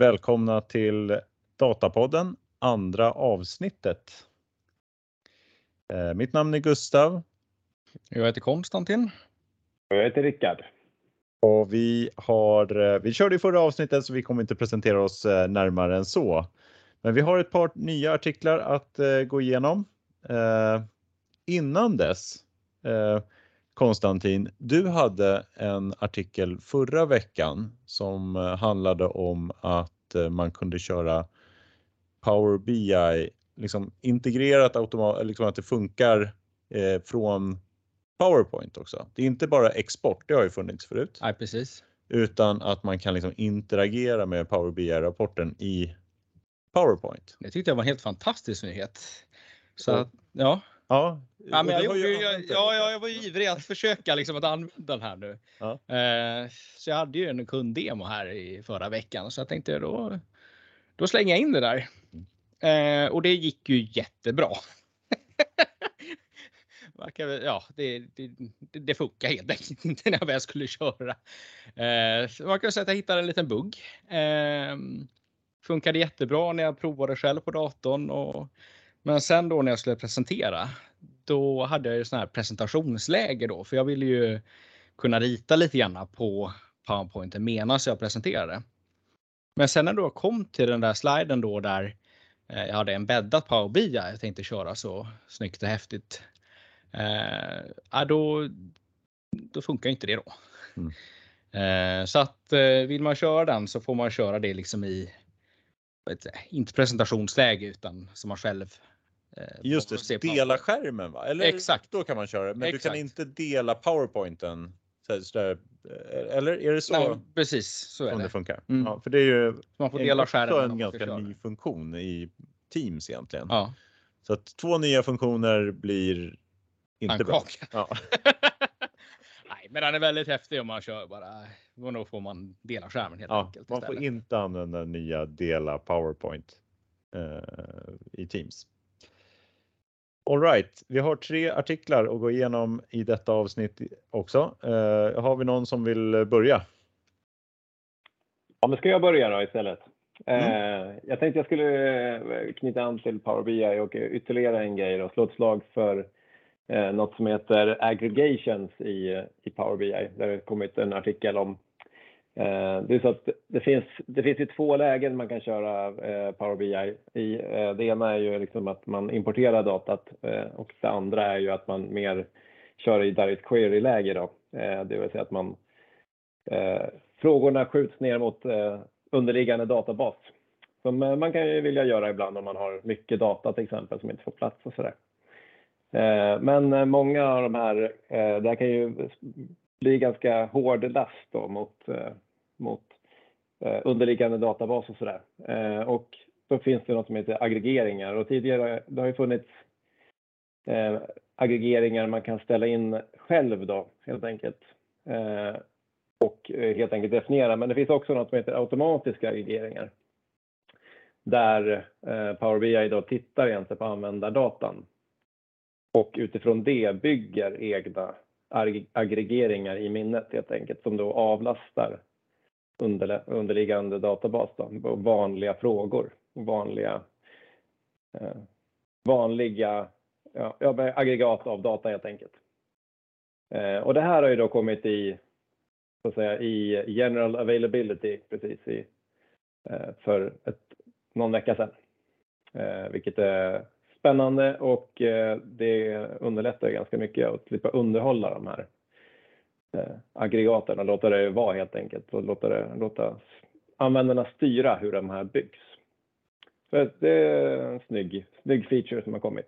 Välkomna till Datapodden, andra avsnittet. Eh, mitt namn är Gustav. Jag heter Konstantin. Och jag heter Rickard. Och vi, har, eh, vi körde i förra avsnittet så vi kommer inte presentera oss eh, närmare än så. Men vi har ett par nya artiklar att gå igenom. Innan dess, Konstantin, du hade en artikel förra veckan som handlade om att man kunde köra Power BI liksom integrerat automat, liksom att det funkar eh, från PowerPoint också. Det är inte bara export, det har ju funnits förut. Nej, precis. Utan att man kan liksom interagera med Power BI-rapporten i PowerPoint. Det tyckte jag var en helt fantastisk nyhet. Så att, ja. Ja, ja, men jag, gjorde, jag, ja, jag var ivrig att försöka liksom att använda den här nu. Ja. Eh, så jag hade ju en kunddemo här i förra veckan så jag tänkte då, då slänger jag in det där. Eh, och det gick ju jättebra. ja, det, det, det, funkar helt enkelt inte när jag väl skulle köra. Eh, man kan säga att jag hittade en liten bugg. Eh, funkade jättebra när jag provade själv på datorn. Och, men sen då när jag skulle presentera, då hade jag ju sån här presentationsläge då, för jag ville ju kunna rita lite grann på PowerPointen medan jag presenterade. Men sen när jag kom till den där sliden då där Eh, jag hade en bäddat Power BI jag tänkte köra så snyggt och häftigt. Eh, då, då funkar inte det då. Mm. Eh, så att eh, vill man köra den så får man köra det liksom i inte, presentationsläge utan som man själv Just det, dela skärmen va? Eller Exakt. Då kan man köra men Exakt. du kan inte dela powerpointen. Så eller är det så? Nej, precis så är som det. det funkar. Mm. Ja, för det är ju man får dela skärmen en ganska ny funktion i Teams egentligen. Ja. Så att två nya funktioner blir inte bra. Ja. Nej, men den är väldigt häftig om man kör bara. Då får man dela skärmen helt ja, enkelt. Man får inte använda nya dela PowerPoint eh, i Teams. Alright, vi har tre artiklar att gå igenom i detta avsnitt också. Uh, har vi någon som vill börja? Ja, men ska jag börja då istället? Mm. Uh, jag tänkte jag skulle eh, knyta an till Power BI och ytterligare en grej och slå ett slag för uh, något som heter aggregations i, i Power BI. Där det kommit en artikel om Eh, Eh, det är så att det finns, det finns ju två lägen man kan köra eh, Power BI i. Eh, det ena är ju liksom att man importerar datat och det andra är ju att man mer kör i direct query-läge då. Det vill säga att man frågorna skjuts ner mot underliggande databas. Som man kan ju vilja göra ibland om man har mycket data till exempel som inte får plats och sådär. Men många av de här, det här kan ju bli ganska hård last då mot mot eh, underliggande databas och sådär. Eh, och då finns det något som heter aggregeringar och tidigare det har ju funnits eh, aggregeringar man kan ställa in själv då helt enkelt eh, och eh, helt enkelt definiera. Men det finns också något som heter automatiska aggregeringar där eh, Power BI då tittar egentligen på användardatan och utifrån det bygger egna aggregeringar i minnet helt enkelt som då avlastar underliggande databas, då, vanliga frågor vanliga, eh, vanliga ja, aggregat av data helt enkelt. Eh, och det här har ju då kommit i, så att säga, i general availability precis i, eh, för ett, någon vecka sedan. Eh, vilket är spännande och eh, det underlättar ganska mycket att slippa underhålla de här aggregaten och låta det vara helt enkelt och låta, det, låta användarna styra hur de här byggs. Så det är en snygg, snygg feature som har kommit.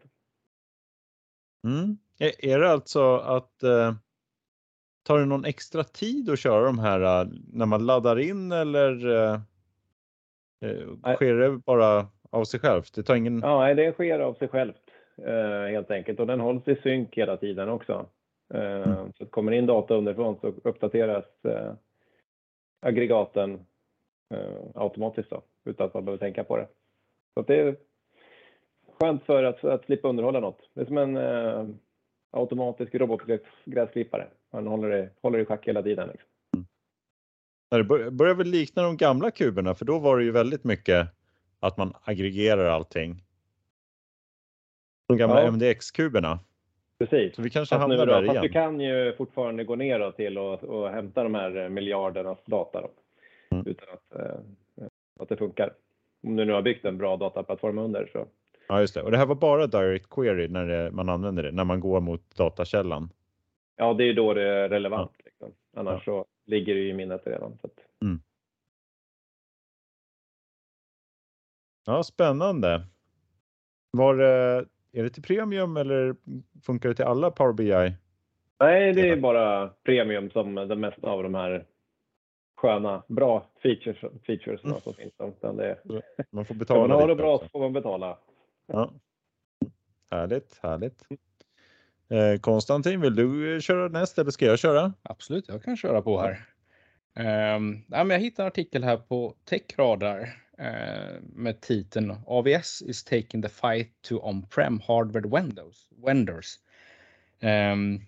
Mm. Är, är det alltså att eh, tar det någon extra tid att köra de här eh, när man laddar in eller eh, eh sker det bara av sig självt? Det tar ingen... Ja, det sker av sig självt eh, helt enkelt och den hålls i synk hela tiden också. Mm. Eh, så att kommer in data underifrån så uppdateras eh, aggregaten eh, automatiskt då, utan att man behöver tänka på det. Så det är skönt för att, att slippa underhålla något. Det är som en eh, automatisk robotgräsklippare. Man håller det, håller i schack hela tiden. Liksom. Det börjar väl likna de gamla kuberna för då var det ju väldigt mycket att man aggregerar allting. De gamla ja. MDX-kuberna. Precis. Så vi kanske hamnar nu då, där igen. du kan ju fortfarande gå ner till och, och hämta de här miljardernas data då, mm. utan att, eh, att det funkar. Om du nu har byggt en bra dataplattform under så. Ja, just det. Och det här var bara direct query när det, man använder det, när man går mot datakällan. Ja, det är då det är relevant. Ja. Liksom. Annars ja. så ligger det i minnet redan. Så att... mm. Ja, spännande. Var det, är det till premium eller funkar det till alla Power BI? Nej, det är bara premium som den mesta av de här sköna, bra features, features mm. som finns. Utan det, man får betala. Man ha det bra så får man betala. Ja. Härligt, härligt. Eh, Konstantin, vill du köra näst eller ska jag köra? Absolut, jag kan köra på här. Um, ja, men jag hittade en artikel här på Techradar Eh, med titeln AVS is taking the fight to on-prem hardware windows, vendors. Um, ehm,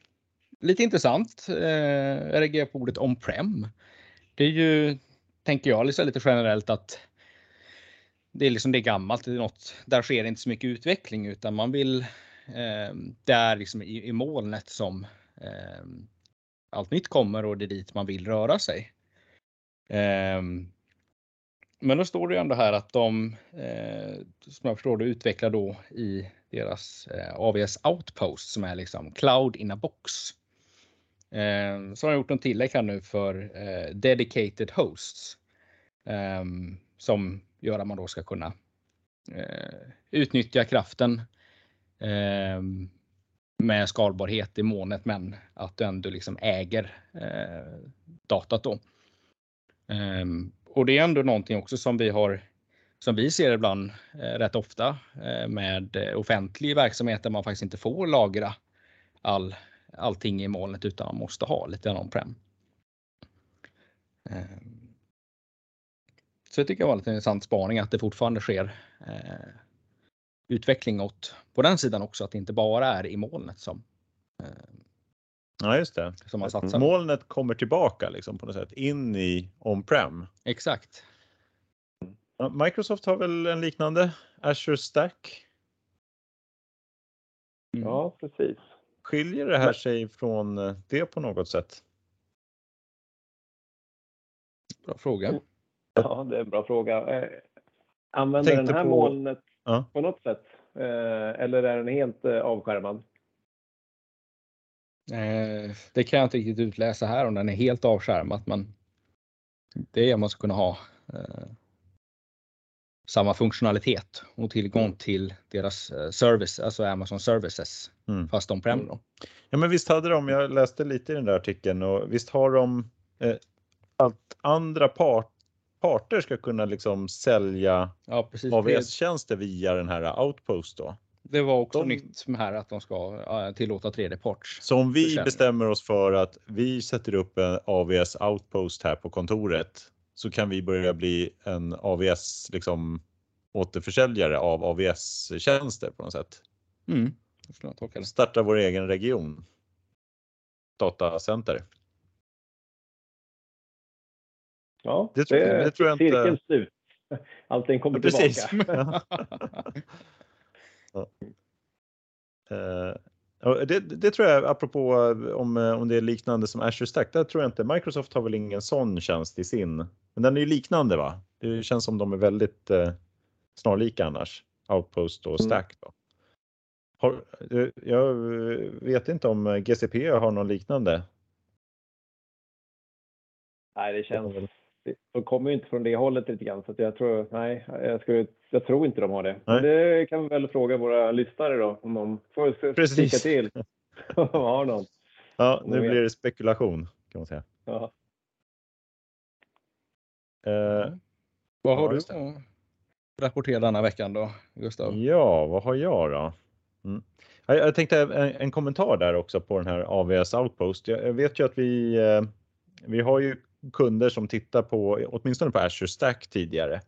lite intressant. Uh, jag reagerar på ordet on-prem. Det är ju, tänker jag, liksom lite generellt att det är liksom det är gammalt, det är något, där sker inte så mycket utveckling utan man vill, eh, det är liksom i, i molnet som eh, allt nytt kommer och det är dit man vill röra sig. Eh, men då står det ju ändå här att de, eh, som jag förstår det, utvecklar då i deras eh, AVS Outpost som är liksom cloud in a box. Eh, så har de gjort en tillägg här nu för eh, dedicated hosts eh, som gör att man då ska kunna eh, utnyttja kraften eh, med skalbarhet i månet, men att du ändå liksom äger eh, datat då. Ehm, och det är ändå någonting också som vi har som vi ser ibland eh, rätt ofta eh, med eh, offentlig verksamhet där man faktiskt inte får lagra all allting i molnet utan man måste ha lite on-prem. Eh, så det tycker jag var lite intressant spaning att det fortfarande sker eh, utveckling åt på den sidan också, att det inte bara är i molnet som eh, Ja, just det. Som man satsar. Molnet kommer tillbaka liksom på något sätt in i on-prem. Exakt. Microsoft har väl en liknande Azure Stack? Mm. Ja, precis. Skiljer det här sig från eh, det på något sätt? Bra fråga. Ja, det är en bra fråga. Eh, använder den här på... molnet ja. på något sätt? Eh, eller är den helt avskärmad? Det kan jag inte riktigt utläsa här om den är helt avskärmad, men det är man ska kunna ha samma funktionalitet och tillgång mm. till deras eh, service, alltså Amazon Services, mm. fast on-prem. Mm. Då. Ja, men visst hade de, jag läste lite i den där artikeln och visst har de eh, att andra part, parter ska kunna liksom sälja ja, AVS-tjänster via den här Outpost då? Det var också de, nytt med här att de ska tillåta tredjeparts. Så om vi bestämmer oss för att vi sätter upp en AVS Outpost här på kontoret så kan vi börja bli en AVS liksom återförsäljare av AVS tjänster på något sätt. Mm. Starta vår egen region. Datacenter. Ja, det, tror, det, det tror jag inte. Cirkeln slut. Allting kommer ja, tillbaka. ja. Uh, det, det, tror jag, apropå om, om det är liknande som Azure Stack, där tror jag inte, Microsoft har väl ingen sån tjänst i sin, men den är ju liknande va? Det känns som de är väldigt eh, snarlika annars, Outpost och. Stack. Då. Har, eh, jag vet inte om GCP har någon liknande? Nej, det känns de kommer ju inte från det hållet lite grann, så jag tror, nej, jag, skulle, jag tror inte de har det. Nej. Det kan vi väl fråga våra lyssnare då, om de får Precis. till. om de har någon. Ja, nu blir det spekulation kan man säga. Ja. Eh, vad har ja, du att rapportera denna veckan då, Gustav? Ja, vad har jag då? Mm. Jag, jag tänkte en, en, kommentar där också på den här AVS Outpost. Jag, jag vet ju att vi, eh, vi har ju kunder som tittar på åtminstone på Azure Stack tidigare.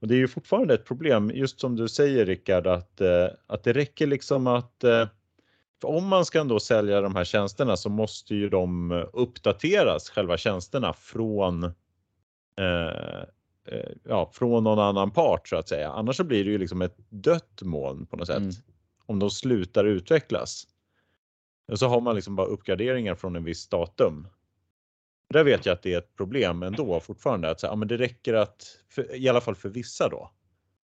Och det är ju fortfarande ett problem, just som du säger Rickard, att, eh, att det räcker liksom att eh, för om man ska ändå sälja de här tjänsterna så måste ju de uppdateras, själva tjänsterna, från eh, eh, ja, från någon annan part så att säga. Annars så blir det ju liksom ett dött moln på något sätt. Mm. Om de slutar utvecklas. Och så har man liksom bara uppgraderingar från en viss datum. Där vet jag att det är ett problem ändå fortfarande. Att, så, ja, men det räcker att, för, i alla fall för vissa då.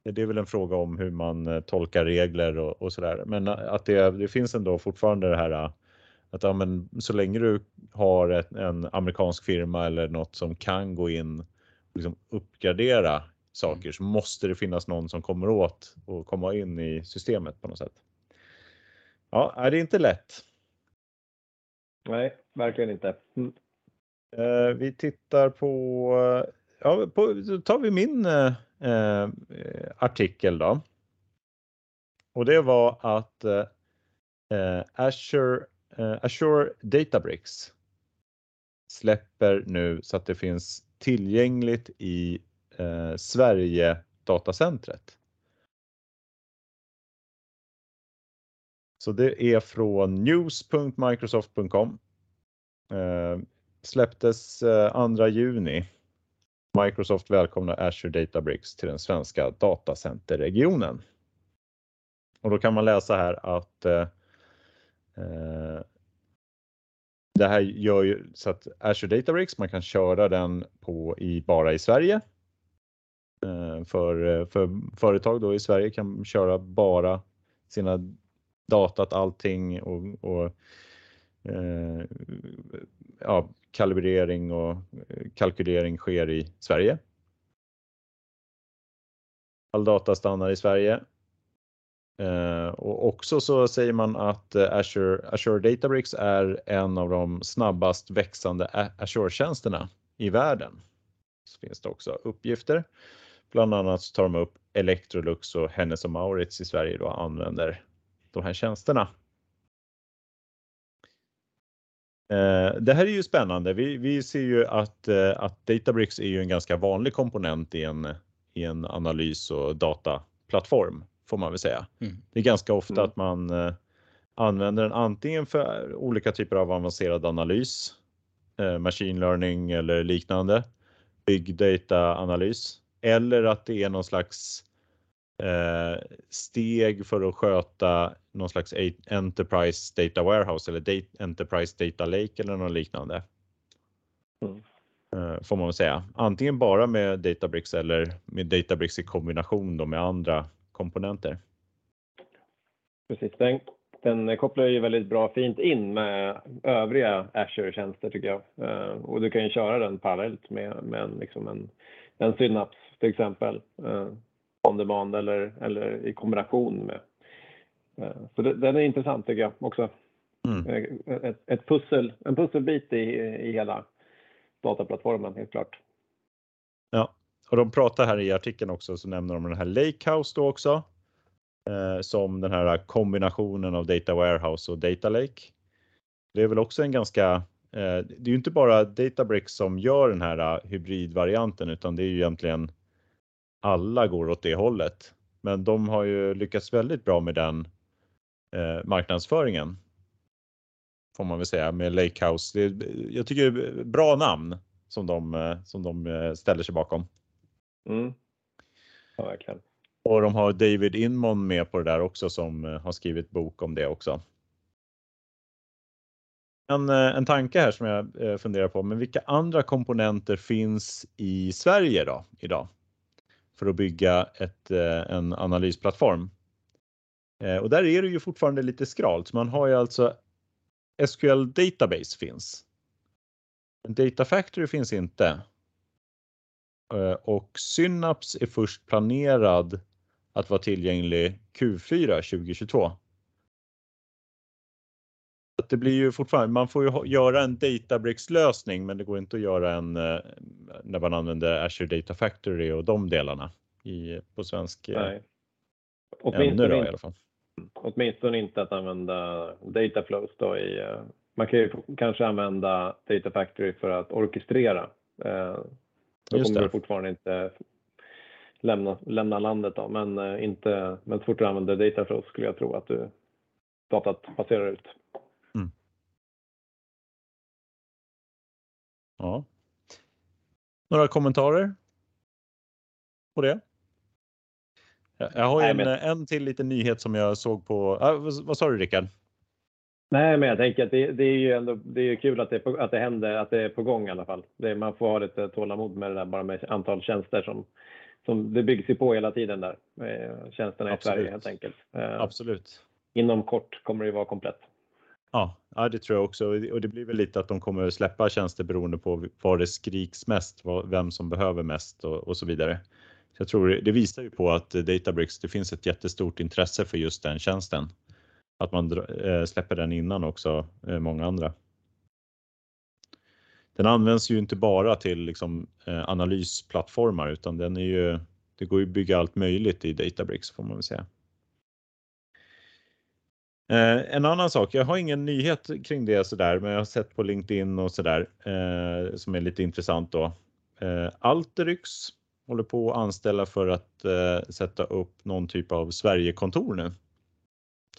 Det är väl en fråga om hur man eh, tolkar regler och, och sådär. Men eh, att det, det finns ändå fortfarande det här eh, att ja, men så länge du har ett, en amerikansk firma eller något som kan gå in och liksom uppgradera saker så måste det finnas någon som kommer åt och komma in i systemet på något sätt. Ja, det är inte lätt. Nej, verkligen inte. Mm. Eh, vi tittar på, ja, på, då tar vi min eh, eh artikel då. Och det var att eh, eh, Azure eh, Azure Databricks släpper nu så att det finns tillgängligt i eh, Sverige datacentret. Så det är från news.microsoft.com. Eh, släpptes eh, 2 juni. Microsoft välkomnar Azure Databricks till den svenska datacenterregionen. Och då kan man läsa här att eh, eh, det här gör ju så att Azure Databricks, man kan köra den på i, bara i Sverige. Eh, för, eh, för företag då i Sverige kan köra bara sina datat, allting och, och eh, ja, kalibrering och eh, kalkylering sker i Sverige. All data stannar i Sverige Eh, och också så säger man att eh, Azure, Azure Databricks är en av de snabbast växande Azure-tjänsterna i världen. Så finns det också uppgifter. Bland annat så tar de upp Electrolux och Hennes och Mauritz i Sverige då använder de här tjänsterna det här är ju spännande. Vi, vi ser ju att, att Databricks är ju en ganska vanlig komponent i en, i en analys och dataplattform får man väl säga. Mm. Det är ganska ofta mm. att man eh, använder den antingen för olika typer av avancerad analys, eh, machine learning eller liknande, big data analys eller att det är någon slags eh, steg för att sköta någon slags Enterprise Data Warehouse eller data, Enterprise Data Lake eller något liknande. Mm. Eh, får man säga. Antingen bara med Databricks eller med Databricks i kombination med andra komponenter. Precis, den, den kopplar ju väldigt bra fint in med övriga Azure-tjänster tycker jag. Uh, och du kan ju köra den parallellt med, med en, liksom en, en Synaps till exempel. Uh, on demand eller, eller i kombination med. Uh, så det, den är intressant tycker jag också. Mm. Ett, ett, pussel, en pusselbit i, i hela dataplattformen helt klart. Ja, och de pratar här i artikeln också så nämner de den här Lakehouse då också. Eh, som den här kombinationen av Data Warehouse och Data Lake. Det är väl också en ganska, eh, det är ju inte bara Databricks som gör den här hybridvarianten utan det är ju egentligen alla går åt det hållet. Men de har ju lyckats väldigt bra med den eh, marknadsföringen. Får man väl säga med Lakehouse. Det, jag tycker det är bra namn som de, eh, som de eh, ställer sig bakom. Mm. Ja, verkligen. Och de har David Inmon med på det där också som eh, har skrivit bok om det också. En, en tanke här som jag funderar på, men vilka andra komponenter finns i Sverige då idag? För att bygga ett, en analysplattform. Och där är det ju fortfarande lite skralt. Man har ju alltså SQL Database finns. Data Factory finns inte. Eh, och Synaps är först planerad att vara tillgänglig Q4 2022. Det blir ju fortfarande, man får ju göra en Databricks lösning men det går inte att göra en eh, när man använder Azure Data Factory och de delarna i, på svensk. Eh, Nej. Åtminstone, då, i alla fall. Åtminstone inte att använda Dataflows då i, man kan ju kanske använda Data Factory för att orkestrera då kommer du fortfarande inte lämna, lämna landet då, men, eh, inte, men så fort du använder Dataflow skulle jag tro att du, datat passerar ut. Mm. Ja. Några kommentarer? På det? Jag har ju en, en till liten nyhet som jag såg på. Ah, vad, vad sa du Rickard? Nej, men jag tänker att det, det, är ju ändå det är kul att det, på, att det händer, att det är på gång i alla fall. Det, man får ha lite tålamod med det där bara med antal tjänster som, som det byggs ju på hela tiden där. Tjänsterna Absolut. i Sverige helt enkelt. Eh, Absolut. Inom kort kommer det vara komplett. Ja, ja, det tror jag också. Och det blir väl lite att de kommer släppa tjänster beroende på var det skriks mest, vem som behöver mest och, och så vidare. Så jag tror det visar ju på att Databricks, det finns ett jättestort intresse för just den tjänsten. Att man eh, släpper den innan också eh, många andra. Den används ju inte bara till liksom, eh, analysplattformar utan den är ju, det går ju att bygga allt möjligt i Databricks får man väl säga. Eh, en annan sak, jag har ingen nyhet kring det sådär, men jag har sett på LinkedIn och sådär eh, som är lite intressant då. Eh, Alteryx håller på att anställa för att eh, sätta upp någon typ av Sverigekontor nu.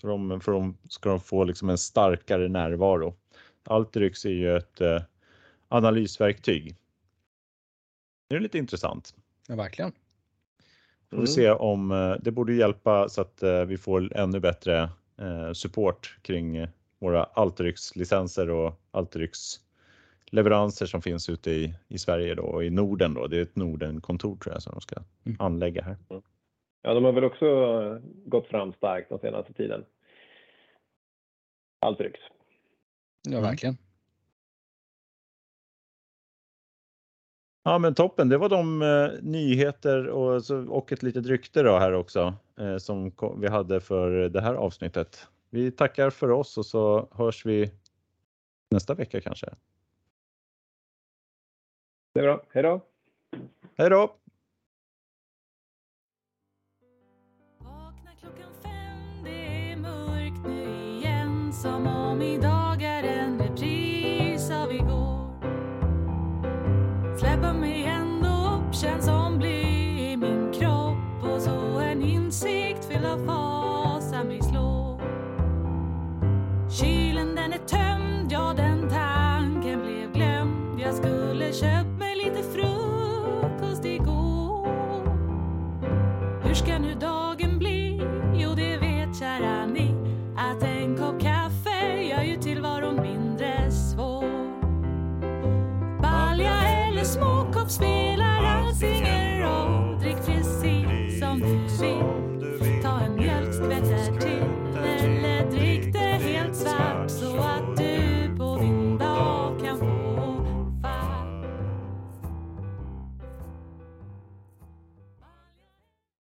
För de, för de ska de få liksom en starkare närvaro. Alteryx är ju ett eh, analysverktyg. Det är lite intressant. Ja, verkligen. Får vi se om eh, det borde hjälpa så att vi får ännu bättre Eh, support kring eh, våra Alteryx-licenser och Alteryx-leveranser som finns ute i, i Sverige då, och i Norden. Då. Det är ett Norden-kontor tror jag som de ska mm. anlägga här. Ja, de har väl också gått fram starkt den senaste tiden. Alteryx. Ja, verkligen. Ja men toppen, det var de eh, nyheter och, och ett litet rykte då här också eh, som vi hade för det här avsnittet. Vi tackar för oss och så hörs vi nästa vecka kanske. Det är bra, hej då! Hej då! Vakna klockan fem, det är mörkt nu igen som om idag är en repris av igår Släppa mig ändå upp känns som bly i min kropp och så en insikt fylld av